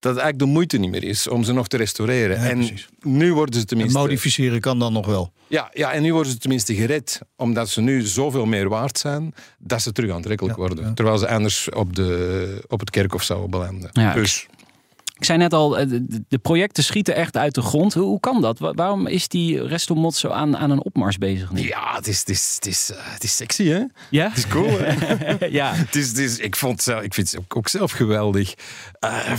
dat het eigenlijk de moeite niet meer is om ze nog te restaureren. Ja, en precies. nu worden ze tenminste... En modificeren kan dan nog wel. Ja, ja, en nu worden ze tenminste gered, omdat ze nu zoveel meer waard zijn, dat ze terug aantrekkelijk Ja, worden. ja. Terwijl ze anders op, de, op het kerkhof zouden belanden. Ja, dus Ik zei net al, eh, de, projecten schieten echt uit de grond. Hoe, kan dat? Wa- Waarom is die Restomod zo aan, aan een opmars bezig nu? ja, het is, het, is, het, is, eh, het is sexy, hè? Ja? Het is cool, hè? ja. het is, het is, ik, vond ik vind het ook, zelf geweldig. Eh,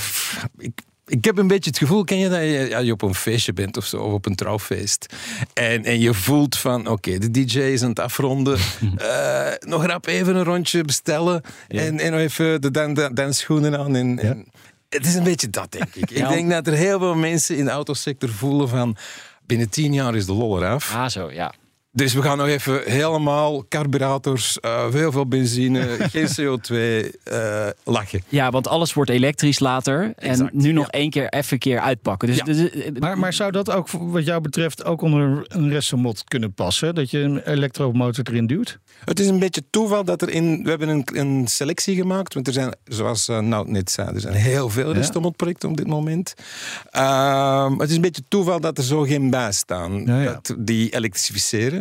ik, ik heb een beetje het gevoel, ken je dat je, ja, je op een feestje bent of zo, of op een trouwfeest. En, en je voelt van, oké, de DJ is aan het afronden. Nog rap even een rondje bestellen. Ja. En, en nog even de dan, dan, dansschoenen aan. En, en het is een beetje dat, denk ik. Ja. Ik denk dat er heel veel mensen in de autosector voelen van... Binnen tien jaar is de lol eraf. Ah, zo, ja. Dus we gaan nog even helemaal carburators, eh, veel veel benzine, geen CO2, eh, lachen. Ja, want alles wordt elektrisch later. En nu nog één keer even keer uitpakken. Dus, Ja. dus, eh, Maar, maar zou dat ook wat jou betreft ook onder een restomod kunnen passen? Dat je een elektromotor erin duwt? Het is een beetje toeval dat er in... We hebben een, een selectie gemaakt, want er zijn, zoals uh, Nout net zei, er zijn heel veel Ja. Restomod-projecten op dit moment. Ehm, het is een beetje toeval dat er zo geen bij staan Ja, ja. Dat die elektrificeren.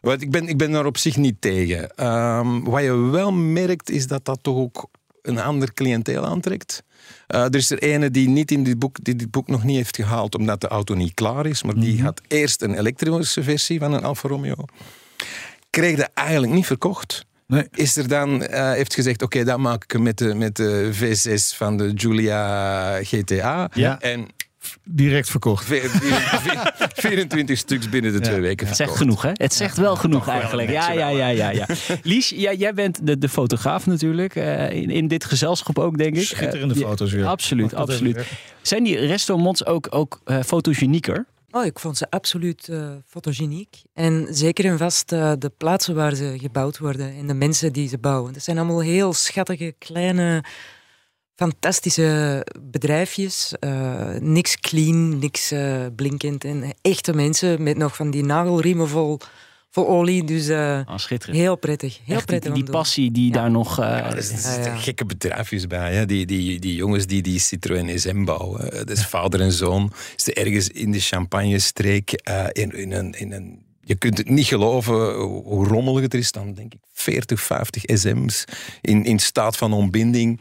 Want ik ben, ik ben daar op zich niet tegen. Ehm, wat je wel merkt, is dat dat toch ook een ander cliënteel aantrekt. Uh, er is er ene die, niet in dit boek, die dit boek nog niet heeft gehaald omdat de auto niet klaar is. Maar die Mhm. had eerst een elektrische versie van een Alfa Romeo. Kreeg dat eigenlijk niet verkocht. Is er dan, eh, heeft gezegd, oké, dat maak ik met de, met de V6 van de Giulia GTA. Ja. En Direct verkocht. Ve- vier- vier- 24 stuks binnen de twee weken Het verkocht. zegt genoeg, hè? Het zegt wel genoeg eigenlijk. Ja, ja, ja, ja, ja. Lies, ja, jij bent de, de fotograaf natuurlijk. eh, in, in dit gezelschap ook, denk ik. Schitterende Eh, foto's weer. Absoluut, absoluut. Zijn die restaurants ook, ook eh, fotogenieker? Oh, ik vond ze absoluut eh, fotogeniek. En zeker en vast de plaatsen waar ze gebouwd worden en de mensen die ze bouwen. Dat zijn allemaal heel schattige, kleine, fantastische bedrijfjes. Eh, niks clean, niks eh, blinkend. En echte mensen met nog van die nagelriemen vol, vol olie. Dus Ah, schitterend. heel prettig. Heel Echt die, prettig die om te doen. passie die daar nog... eh, Ja, er zitten gekke bedrijfjes bij. Hè? Die, die, die jongens die die Citroën SM bouwen. Dat is vader en zoon. Is er ergens in de Champagne-streek. eh, in, in, een, in een, je kunt het niet geloven hoe rommelig het er is. Dan denk ik 40, 50 SM's in, in staat van ontbinding.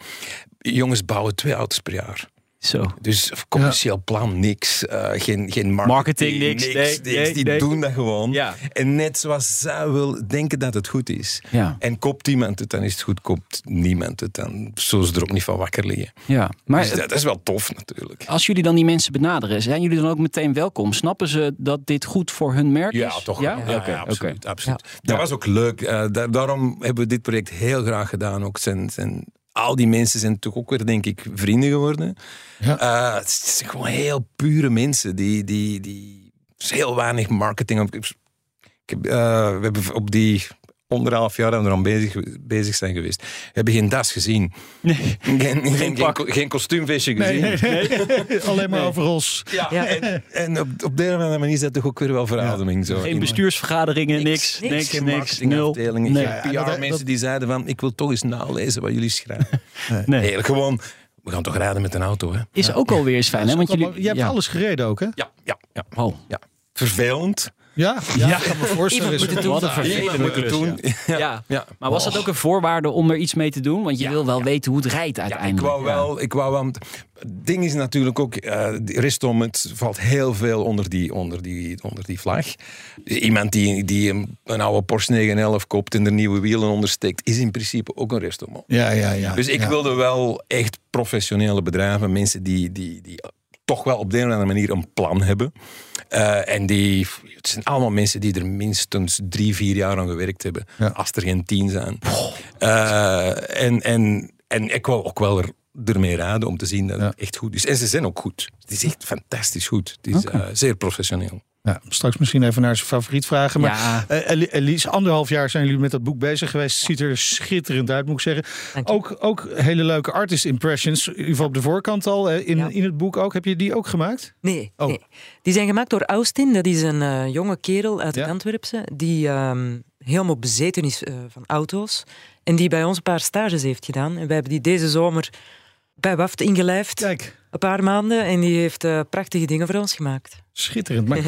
Jongens bouwen twee auto's per jaar. Zo. Dus commercieel plan, niks. eh, geen, geen marketing, Marketing, niks. Nee, nee, die nee. doen dat gewoon. Ja. En net zoals zij wil denken dat het goed is. Ja. En koopt iemand het, dan is het goed. Koopt niemand het, dan zullen ze er ook niet van wakker liggen. Ja, maar Dus dat, dat is wel tof natuurlijk. als jullie dan die mensen benaderen, zijn jullie dan ook meteen welkom? Snappen ze dat dit goed voor hun merk is? Ja, toch Ja. Ja, absoluut. absoluut. Dat was ook leuk. Eh, daar- daarom hebben we dit project heel graag gedaan. Ook zijn, zijn, al die mensen zijn toch ook weer, denk ik, vrienden geworden. Eh, het zijn gewoon heel pure mensen. Die, die, die, is heel weinig marketing. Ik heb, eh, we hebben op die anderhalf jaar dat we er aan bezig, bezig zijn geweest. We hebben geen das gezien. Geen, geen, geen, gezien. Nee, nee, nee. Alleen maar overals. Ja, En, en op, op de een of andere manier is dat toch ook weer wel verademing. Zo. Geen In- bestuursvergaderingen, niks, niks, niks, geen nul. Nee. PR-mensen die zeiden van ik wil toch eens nalezen wat jullie schrijven. Nee. Nee, gewoon, we gaan toch rijden met een auto. Hè? Is ook alweer eens fijn, hè? Want jullie, Je hebt ja. alles gereden ook, hè? Ja, ja, ja. Oh. ja. Vervelend. Ja, ja, ik kan me voorstellen. Iemand moet het doen. Iemand moet het. Ja. Ja. Maar was dat ook een voorwaarde om er iets mee te doen? Want je wil wel weten hoe het rijdt Ja, ik uiteindelijk. wou wel. Ik wou wel het ding is natuurlijk ook, eh Ristom, het valt heel veel onder die, onder die, onder die vlag. Iemand die, die een, een oude Porsche 911 koopt en er nieuwe wielen ondersteekt, is in principe ook een Ristom. Ja, ja, ja. Dus ik ja. wilde wel echt professionele bedrijven, mensen die, die, die toch wel op de een of andere manier een plan hebben. Eh, en die, het zijn allemaal mensen die er minstens drie, vier jaar aan gewerkt hebben. Als er geen tien zijn. Eh, en, en, en ik wil ook wel er, ermee raden om te zien dat het echt goed is. En ze zijn ook goed. Het is echt fantastisch goed. Het is eh, zeer professioneel. Ja, straks misschien even naar zijn favoriet vragen. Maar Ja. eh, Eli- Elise, anderhalf jaar zijn jullie met dat boek bezig geweest. Ziet er schitterend uit, moet ik zeggen. Ook, ook hele leuke artist impressions. Geval op de voorkant al. eh, In, in het boek ook. Heb je die ook gemaakt? Nee, Oh. nee. Die zijn gemaakt door Austin. Dat is een eh, jonge kerel uit het Antwerpse. Die ehm, helemaal bezeten is van auto's. En die bij ons een paar stages heeft gedaan. En wij hebben die deze zomer bij WAFT ingelijfd. Een paar maanden. En die heeft eh, prachtige dingen voor ons gemaakt. Schitterend. Maar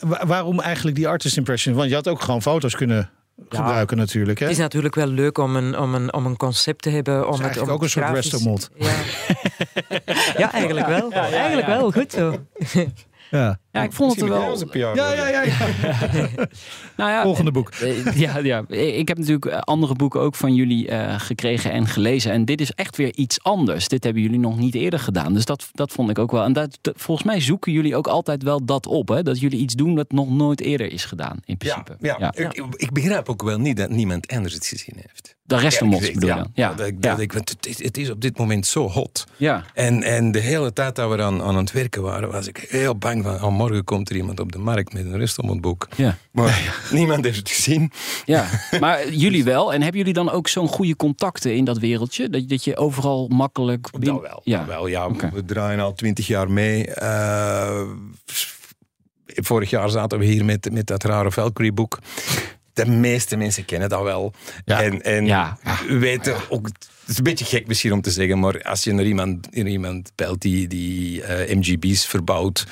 wa- waarom eigenlijk die artist impression? Want je had ook gewoon foto's kunnen gebruiken natuurlijk. Hè? Het is natuurlijk wel leuk om een, om een, om een concept te hebben. Om het, eigenlijk om ook een soort restomod. Ja. ja, eigenlijk wel. Ja, ja, ja, eigenlijk wel. Goed zo. Ja. Ja, ik vond het er wel. Ja, ja, ja. ja. Nou ja, Volgende boek. eh, Ja, ja, ik heb natuurlijk eh, andere boeken ook van jullie eh, gekregen en gelezen. En dit is echt weer iets anders. Dit hebben jullie nog niet eerder gedaan. Dus dat, dat vond ik ook wel. En dat, dat- volgens mij zoeken jullie ook altijd wel dat op. Hè? Dat jullie iets doen dat nog nooit eerder is gedaan, in principe. Ja, Ik, ik begrijp ook wel niet dat niemand anders het gezien heeft. De rest mocht gezegd, bedoel ja. Ja. Dat ik, dat ik, want het, is- het is op dit moment zo hot. Ja. En, en de hele tijd dat we aan, aan het werken waren, was ik heel bang van... Oh, morgen komt er iemand op de markt met een restaurantboek. Ja. Maar niemand heeft het gezien. Ja, maar jullie wel. En hebben jullie dan ook zo'n goede contacten in dat wereldje? Dat, dat je overal makkelijk... Dat wel. Ja. dat wel ja, we draaien al twintig jaar mee. Eh, vorig jaar zaten we hier met, met dat rare Valkyrie-boek. De meeste mensen kennen dat wel. En, en Ja. weten ook... Het is een beetje gek misschien om te zeggen, maar als je naar iemand, naar iemand belt die, die eh, MGB's verbouwt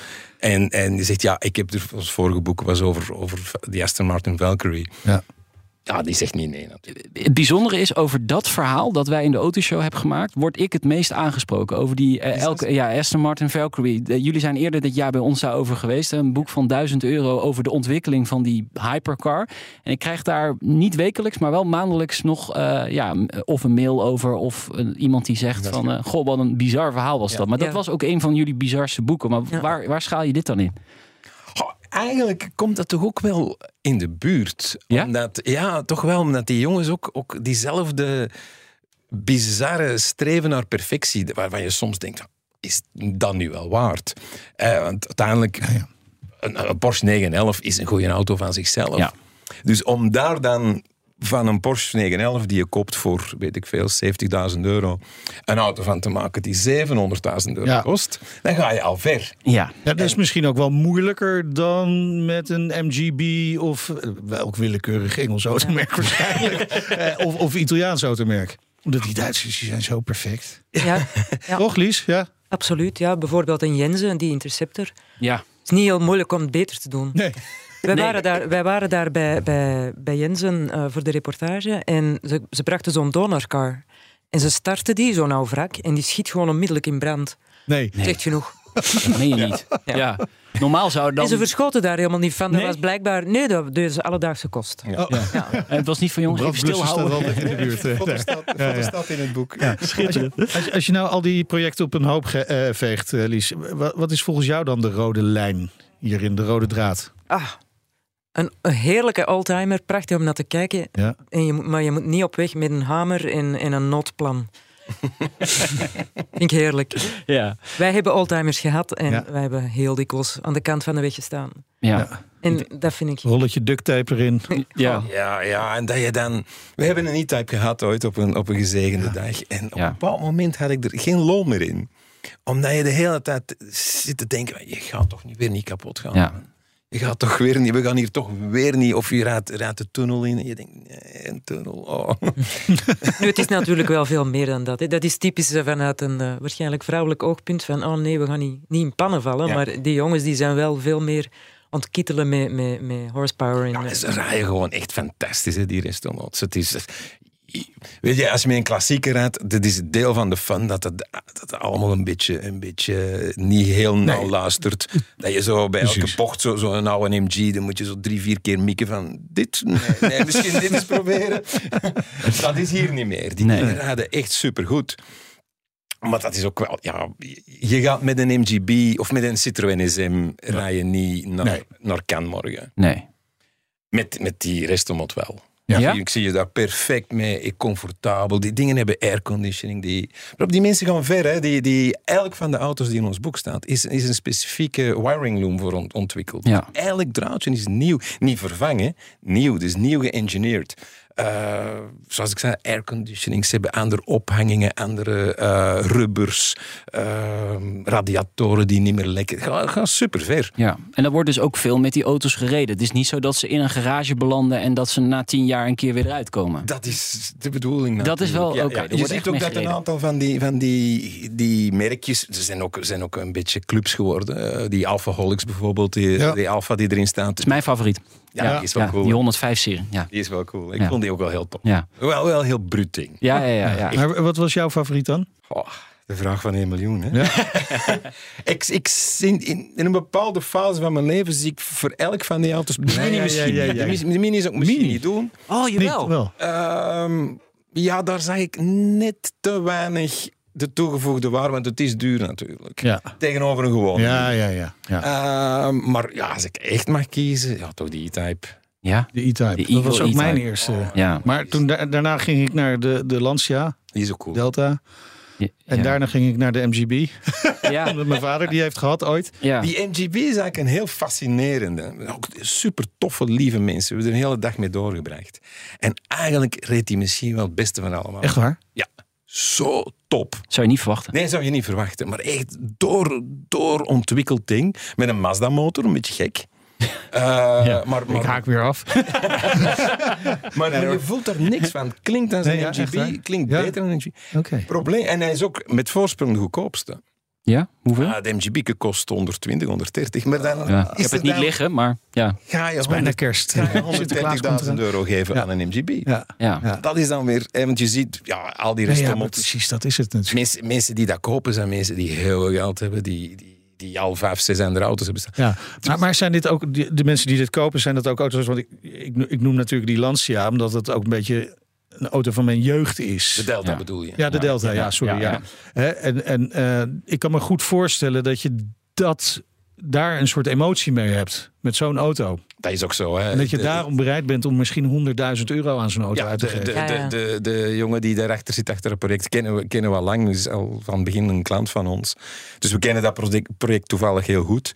En, en zegt, ja, ik heb er, ons vorige boek was over, over die Aston Martin Valkyrie. Ja. Ja, die zegt niet nee natuurlijk. Het bijzondere is over dat verhaal dat wij in de autoshow hebben gemaakt, word ik het meest aangesproken. Over die eh, elke, ja, Aston Martin Valkyrie. Jullie zijn eerder dit jaar bij ons daarover geweest. Een boek van 1000 euro over de ontwikkeling van die hypercar. En ik krijg daar niet wekelijks, maar wel maandelijks nog eh, ja, of een mail over. Of een- iemand die zegt van, eh, goh, wat een bizar verhaal was dat. Maar dat Ja. was ook een van jullie bizarste boeken. Maar waar, waar schaal je dit dan in? Eigenlijk komt dat toch ook wel in de buurt. Ja? Omdat, ja, toch wel, omdat die jongens ook, ook diezelfde bizarre streven naar perfectie, waarvan je soms denkt, is dat nu wel waard? Eh, want uiteindelijk, Een, een Porsche 911 is een goede auto van zichzelf. Ja. Dus om daar dan van een Porsche 911 die je koopt voor, weet ik veel, 70.000 euro, een auto van te maken die 700.000 euro Ja. kost, dan ga je al ver. Ja. Ja, dat is misschien ook wel moeilijker dan met een MGB of eh, welk willekeurig Engels automerk waarschijnlijk. Eh, of, of Italiaans automerk. Omdat die Duitsers die zijn zo perfect. Ja, ja. Toch, Lies? Ja. absoluut. Ja. Bijvoorbeeld een Jensen, die Interceptor. Ja. Het is niet heel moeilijk om het beter te doen. Nee. Wij, Nee. waren daar, wij waren daar bij, bij, bij Jensen eh, voor de reportage en ze, ze brachten zo'n donorcar. En ze starten die, zo'n oud wrak, en die schiet gewoon onmiddellijk in brand. Nee. Zegt genoeg. Dat meen je niet. Ja. Normaal zou dan... En ze verschoten daar helemaal niet van. Dat Nee? was blijkbaar... Nee, dat dat is alledaagse kost. Oh. Ja. En het was niet van jongens, even stilhouden. in de buurt. eh. Ja, ja. fotostad in het boek. Als je, als, je- als je nou al die projecten op een hoop ge- eh, veegt, eh, Lies, wat, wat is volgens jou dan de rode lijn hierin, de rode draad? Ah, een, een heerlijke oldtimer, prachtig om naar te kijken. Ja. En je maar je moet niet op weg met een hamer en, en een noodplan. Vind ik heerlijk. Ja. Wij hebben oldtimers gehad en Ja. wij hebben heel dikwijls aan de kant van de weg gestaan. Ja. En dat vind ik... Rolletje duct tape erin. Ja. Ja, ja, en dat je dan... We hebben een e-type gehad ooit op een, op een gezegende dag. En op Ja. een bepaald moment had ik er geen lol meer in. Omdat je de hele tijd zit te denken, je gaat toch niet weer niet kapot gaan. Gaat toch weer niet, we gaan hier toch weer niet, of je raadt, raadt de tunnel in en je denkt, nee, een tunnel, oh. Nu, het is natuurlijk wel veel meer dan dat. Hè. Dat is typisch eh, vanuit een eh, waarschijnlijk vrouwelijk oogpunt van oh nee, we gaan niet, niet in pannen vallen. Ja. Maar die jongens die zijn wel veel meer ontkietelen met, met, met horsepower. Ja, eh, ze rijden gewoon echt fantastisch, hè, die restaurants. Het is, weet je, als je met een klassieker rijdt, dat is deel van de fun, dat het, dat het allemaal een beetje, een beetje niet heel nauw luistert. Dat je zo bij elke bocht, zo'n zo een oude MG, dan moet je zo drie, vier keer mikken van dit, nee, nee misschien dit eens proberen. dat is hier niet meer. Die Nee. dingen rijden echt supergoed. Maar dat is ook wel, ja, je gaat met een MGB of met een Citroën SM rijden niet naar, Nee. naar Cannes morgen. Nee. Met, met die restomod wel. Ja. Ja? Ik zie je daar perfect mee, comfortabel. Die dingen hebben airconditioning. Die... Maar op die mensen gaan ver. Hè. Die, die, elk van de auto's die in ons boek staat, is, is een specifieke wiring loom voor ont- ontwikkeld. Ja. Elk draadje is nieuw. Niet vervangen, nieuw. Dus nieuw geëngineerd. Eh, zoals ik zei, airconditioning. Ze hebben andere ophangingen, andere eh, rubbers, eh, radiatoren die niet meer lekken. Ga, ga super ver. Ja, en er wordt dus ook veel met die auto's gereden. Het is niet zo dat ze in een garage belanden en dat ze na tien jaar een keer weer eruit komen. Dat is de bedoeling. Dat is wel- oké, Je ziet ook dat een aantal van die, van die, die merkjes. Ze zijn ook, zijn ook een beetje clubs geworden. Eh, die Alphaholics bijvoorbeeld, die, Ja. die Alpha die erin staat. Dat is mijn favoriet. Ja, die is wel cool. Die 105-serie. Ja. Die is wel cool. Ik Ja. vond die ook wel heel top. Ja. Wel, wel heel bruut ding. Ja, ja, ja, ja. Maar wat was jouw favoriet dan? Oh, de vraag van 1 miljoen. Hè? Ja. ik, ik, in, in, in een bepaalde fase van mijn leven zie ik voor elk van die auto's... De mini misschien. ja, ja, niet. ja. De De mini zou ik misschien Mini? niet doen. Oh, Niet wel. Ehm, ja, daar zag ik net te weinig de toegevoegde waarde, want het is duur natuurlijk. Ja. Tegenover een gewone. Ja, ja, ja. ja. Ehm, maar ja, als ik echt mag kiezen, ja, toch die E-Type. Ja? De E-Type. Dat was ook mijn eerste. Ja. Maar toen, da- daarna ging ik naar de, de Lancia Die is ook cool. Delta. Ja. En daarna ging ik naar de MGB. Ja. Omdat mijn vader die heeft gehad ooit. Ja. Die MGB is eigenlijk een heel fascinerende. Ook super toffe, lieve mensen. We hebben er een hele dag mee doorgebracht. En eigenlijk reed hij misschien wel het beste van allemaal. Echt waar? Ja, zo top. Zou je niet verwachten. Nee, zou je niet verwachten. Maar echt door, doorontwikkeld ding. Met een Mazda-motor, een beetje gek. Eh, maar, maar, Ik haak weer af. maar, maar je voelt er niks van. Klinkt als Nee, een ja? MGB, klinkt Ja. beter dan een MGB. Oké. Probleem, en hij is ook met voorsprong de goedkoopste. Ja, hoeveel? Ah, de MGB kost 120, 130. Maar dan Ja, ik is heb het niet dan- liggen, maar ja. Ga je is bijna kerst. Ga je Sinterklaas komt 130.000 eraan. euro geven aan een MGB? Ja. Ja. Dat is dan weer, want je ziet, ja, al die restaurants. precies, dat is het natuurlijk. mensen, mensen die dat kopen zijn mensen die heel veel geld hebben, die, die, die al vijf, zes andere auto's hebben staan. Ja, maar, maar zijn dit ook die- de mensen die dit kopen, zijn dat ook auto's? Want ik, ik, ik noem natuurlijk die Lancia, omdat het ook een beetje een auto van mijn jeugd is. De Delta Ja. bedoel je? Ja, de Delta, ja, sorry. ja, Ja, ja. Hè, En, en eh, ik kan me goed voorstellen dat je dat daar een soort emotie mee hebt met zo'n auto. Dat is ook zo. Hè. En dat je De- daarom bereid bent om misschien 100.000 euro aan zo'n auto Ja, uit te geven. de, de, de, de jongen die daarachter zit, achter het project, kennen we, kennen we al lang. Dus al van het begin een klant van ons. Dus we kennen dat project, project toevallig heel goed.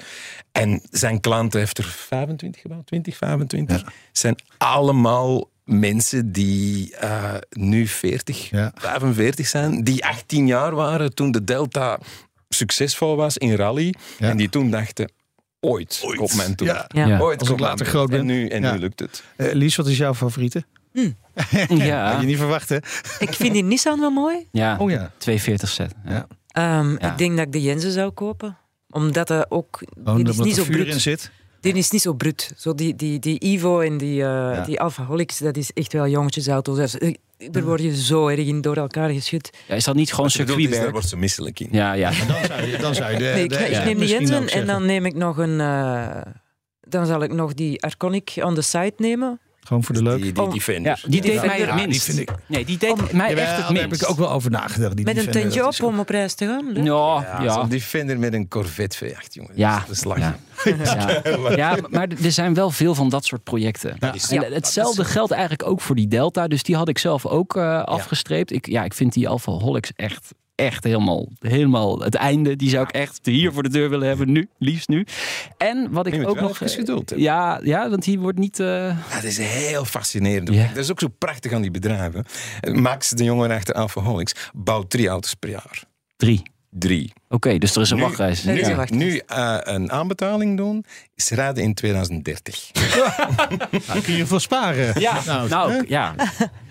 En zijn klant heeft er 25 gebouwd, 20, 25. Zijn allemaal mensen die eh, nu 40, Ja. 45 zijn. Die 18 jaar waren toen de Delta succesvol was in rally. Ja. En die toen dachten, ooit, komt mijn toer. Ja. Ja. Ja. Ooit Als ik komt later mijn groot ben. En nu, en Ja. nu lukt het. Eh, Lies, wat is jouw favoriete? Ja, Had je niet verwacht, hè? Ik vind die Nissan wel mooi. ja. Oh ja. 240 set. Ja. Ehm, Ja. Ik denk dat ik de Jensen zou kopen. Omdat er ook... Is niet er zo vuur in zit. Die is niet zo bruut. Zo die, die, die Evo en die, eh Ja. die Alphaholics, dat is echt wel jongetjesauto's. Dus, eh, Daar word je zo erg in door elkaar geschud. Ja, is dat niet gewoon circuitwerk? Daar wordt ze misselijk in. Ja, ja. Dan zou je, dan zou je de, Nee, ik, de- ik ja, neem die Jensen en dan neem ik nog een... eh, dan zal ik nog die Arconic on the side nemen. Gewoon voor de leuk. Die, die Oh. Defender. Ja, die deed Ja, mij het die minst. vind ik- Nee, die deed mij Jawel, echt het daar heb minst. ik ook wel over nagedacht. Die Met een tentje op om op reis te gaan. Ja, Ja, ja. zo'n Defender met een Corvette V8, jongen. Ja, Dat is lachen. ja. Ja. ja, maar er zijn wel veel van dat soort projecten. Ja. En hetzelfde geldt eigenlijk ook voor die Delta. Dus die had ik zelf ook eh, afgestreept. Ik, ja, ik vind die Alphaholics echt, echt helemaal, helemaal het einde. Die zou ik echt hier voor de deur willen hebben. Nu, liefst nu. En wat ik ook nog... geduld ja, ja, want die wordt niet... eh, Ja, dat is heel fascinerend. Ja. Dat is ook zo prachtig aan die bedrijven. Max, de jongen achter Alphaholics, bouwt drie auto's per jaar. drie. Drie. Oké, dus er is een Nu- wachtreis. Is Nu, eh, een aanbetaling doen, is rijden in 2030. Nou, kun je veel sparen. Ja, Nou, nou, ja.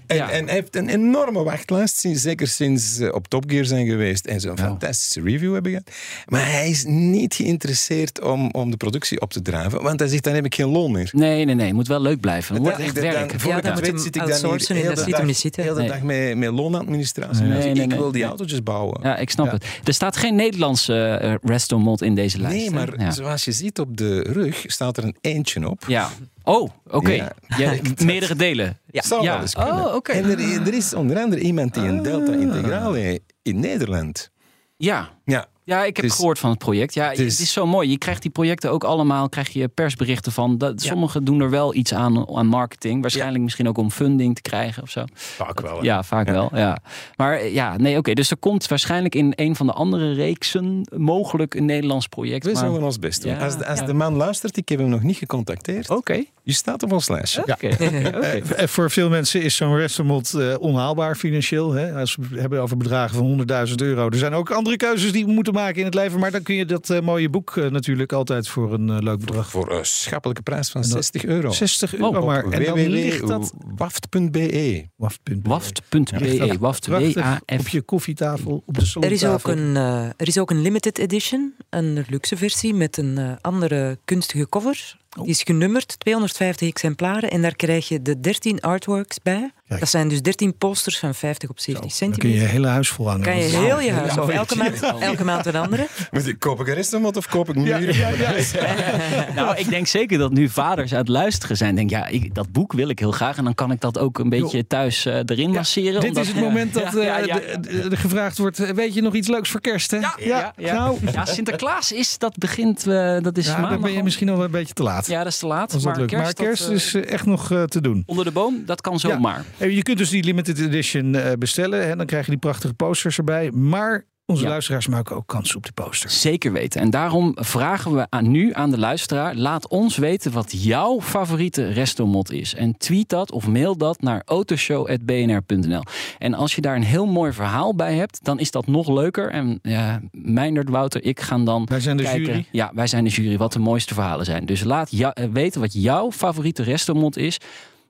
En, Ja. en hij heeft een enorme wachtlijst, sinds, zeker sinds ze op Top Gear zijn geweest en zo'n fantastische review hebben gehad. Maar hij is niet geïnteresseerd om, om de productie op te drijven, want hij zegt dan heb ik geen loon meer. Nee, nee, nee. Het moet wel leuk blijven. Het wordt echt dan-. Voor Ja, ik dan weet hem zit ik dan hier heel dat de hem dag, niet zitten. heel de Nee. dag met, met loonadministratie. Nee, Dus nee, ik nee. wil die autootjes bouwen. Ja, ik snap het. Er staat geen Nederlandse eh, resto mod in deze lijst. Nee, maar Ja. zoals je ziet op de rug staat er een eentje op. Ja. Oh, oké. Ja. Ja, meerdere delen. Ja. Zou Ja. wel eens kunnen. Oh, oké. En er, er is onder andere iemand die een Delta Integraal heeft in Nederland. Ja. Ja, Ja, ik heb Dus- gehoord van het project. Ja, dus- het is zo mooi. Je krijgt die projecten ook allemaal, krijg je persberichten van. Dat, Sommigen doen er wel iets aan, aan marketing. Waarschijnlijk misschien ook om funding te krijgen of zo. vaak wel. hè. Ja, vaak wel. Ja. Maar eh, ja, nee, oké. Dus er komt waarschijnlijk in een van de andere reeksen mogelijk een Nederlands project. We maar- zullen ons best doen. Ja, als de, als ja. de man luistert, ik heb hem nog niet gecontacteerd. Oké. Je staat op ons lijstje. Oké. Oké. Eh, eh, voor veel mensen is zo'n restaurant eh, onhaalbaar financieel. Hè? Als we hebben over bedragen van 100.000 euro. Er zijn ook andere keuzes die we moeten maken in het leven. Maar dan kun je dat eh, mooie boek eh, natuurlijk altijd voor een eh, leuk bedrag. Voor een schappelijke prijs van En dat- 60 euro. 60 euro Oh, maar. En dan ligt dat... www.waft.be Waft.be. Prachtig. Waft. Prachtig. W-A-F. Op je koffietafel, op de Er is, ook salontafel. een, er is ook een limited edition, een luxe versie met een andere kunstige cover. Oh. Die is genummerd, 250 exemplaren. En daar krijg je de 13 artworks bij. Kijk. Dat zijn dus 13 posters van 50 op 70 Dan kun je centimeter. je hele huis vol hangen. Kan je Dat heel je huis Ja, ja. elke maand, elke maand een andere. Moet ik, koop ik een restaurant of koop ik Ja, muren? ja, ja. Nou, ik denk zeker dat nu vaders aan het luisteren zijn. Denk, ja, ik, dat boek wil ik heel graag. En dan kan ik dat ook een beetje thuis eh, erin masseren. Dit omdat- is het moment dat Ja, ja, eh, ja. de- de- de gevraagd wordt: eh, weet je nog iets leuks voor kerst? Hè? Ja, ja, ja. Nou, Ja, Sinterklaas is, dat begint, eh, dat is ja, dan maandag ben je al. misschien nog wel een beetje te laat. Ja, dat is te laat. maar kerst, maar kerst dat, eh, is eh, echt nog eh, te doen. onder de boom, dat kan zomaar. Eh, Je kunt dus die limited edition bestellen. Hè? Dan krijg je die prachtige posters erbij. Maar onze Ja. luisteraars maken ook kans op de posters. Zeker weten. En daarom vragen we aan, nu aan de luisteraar: laat ons weten wat jouw favoriete restomod is. En tweet dat of mail dat naar autoshow.bnr.nl. En als je daar een heel mooi verhaal bij hebt, dan is dat nog leuker. En ja, Meindert, Wouter, ik gaan dan. Wij zijn de kijken, jury. Ja, wij zijn de jury, wat de mooiste verhalen zijn. Dus laat jou- eh, weten wat jouw favoriete restomod is.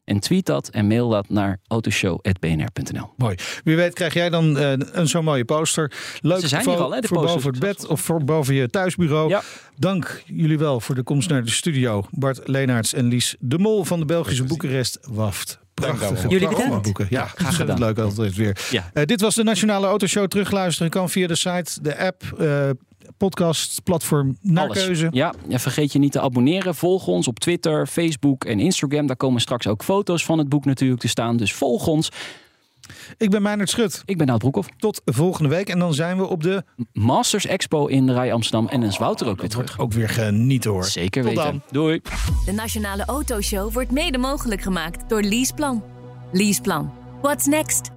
En tweet dat en mail dat naar autoshow.bnr.nl. Mooi. Wie weet krijg jij dan uh, een zo'n mooie poster. Leuk Ze zijn voor, al, hè, de voor boven het bed of voor boven je thuisbureau. Ja. Dank jullie wel voor de komst naar de studio. Bart Leenaerts en Lies de Mol van de Belgische Boekarest Waft. Prachtige, Jullie bedankt. boeken. Ja, graag gedaan. leuk altijd weer. Ja. Uh, dit was de Nationale Autoshow. Terugluisteren kan via de site, de app, uh, podcast, platform, naar Alles. keuze. Ja, en vergeet je niet te abonneren. Volg ons op Twitter, Facebook en Instagram. Daar komen straks ook foto's van het boek natuurlijk te staan. Dus volg ons. Ik ben Meijnerd Schut. Ik ben Nout Broekhoff. Tot volgende week. En dan zijn we op de Masters Expo in de Rij Amsterdam. En dan is Wouter ook weer terug. Ook weer genieten hoor. Zeker Tot weten. dan. Doei. De Nationale Autoshow wordt mede mogelijk gemaakt door Leaseplan. Leaseplan. What's next?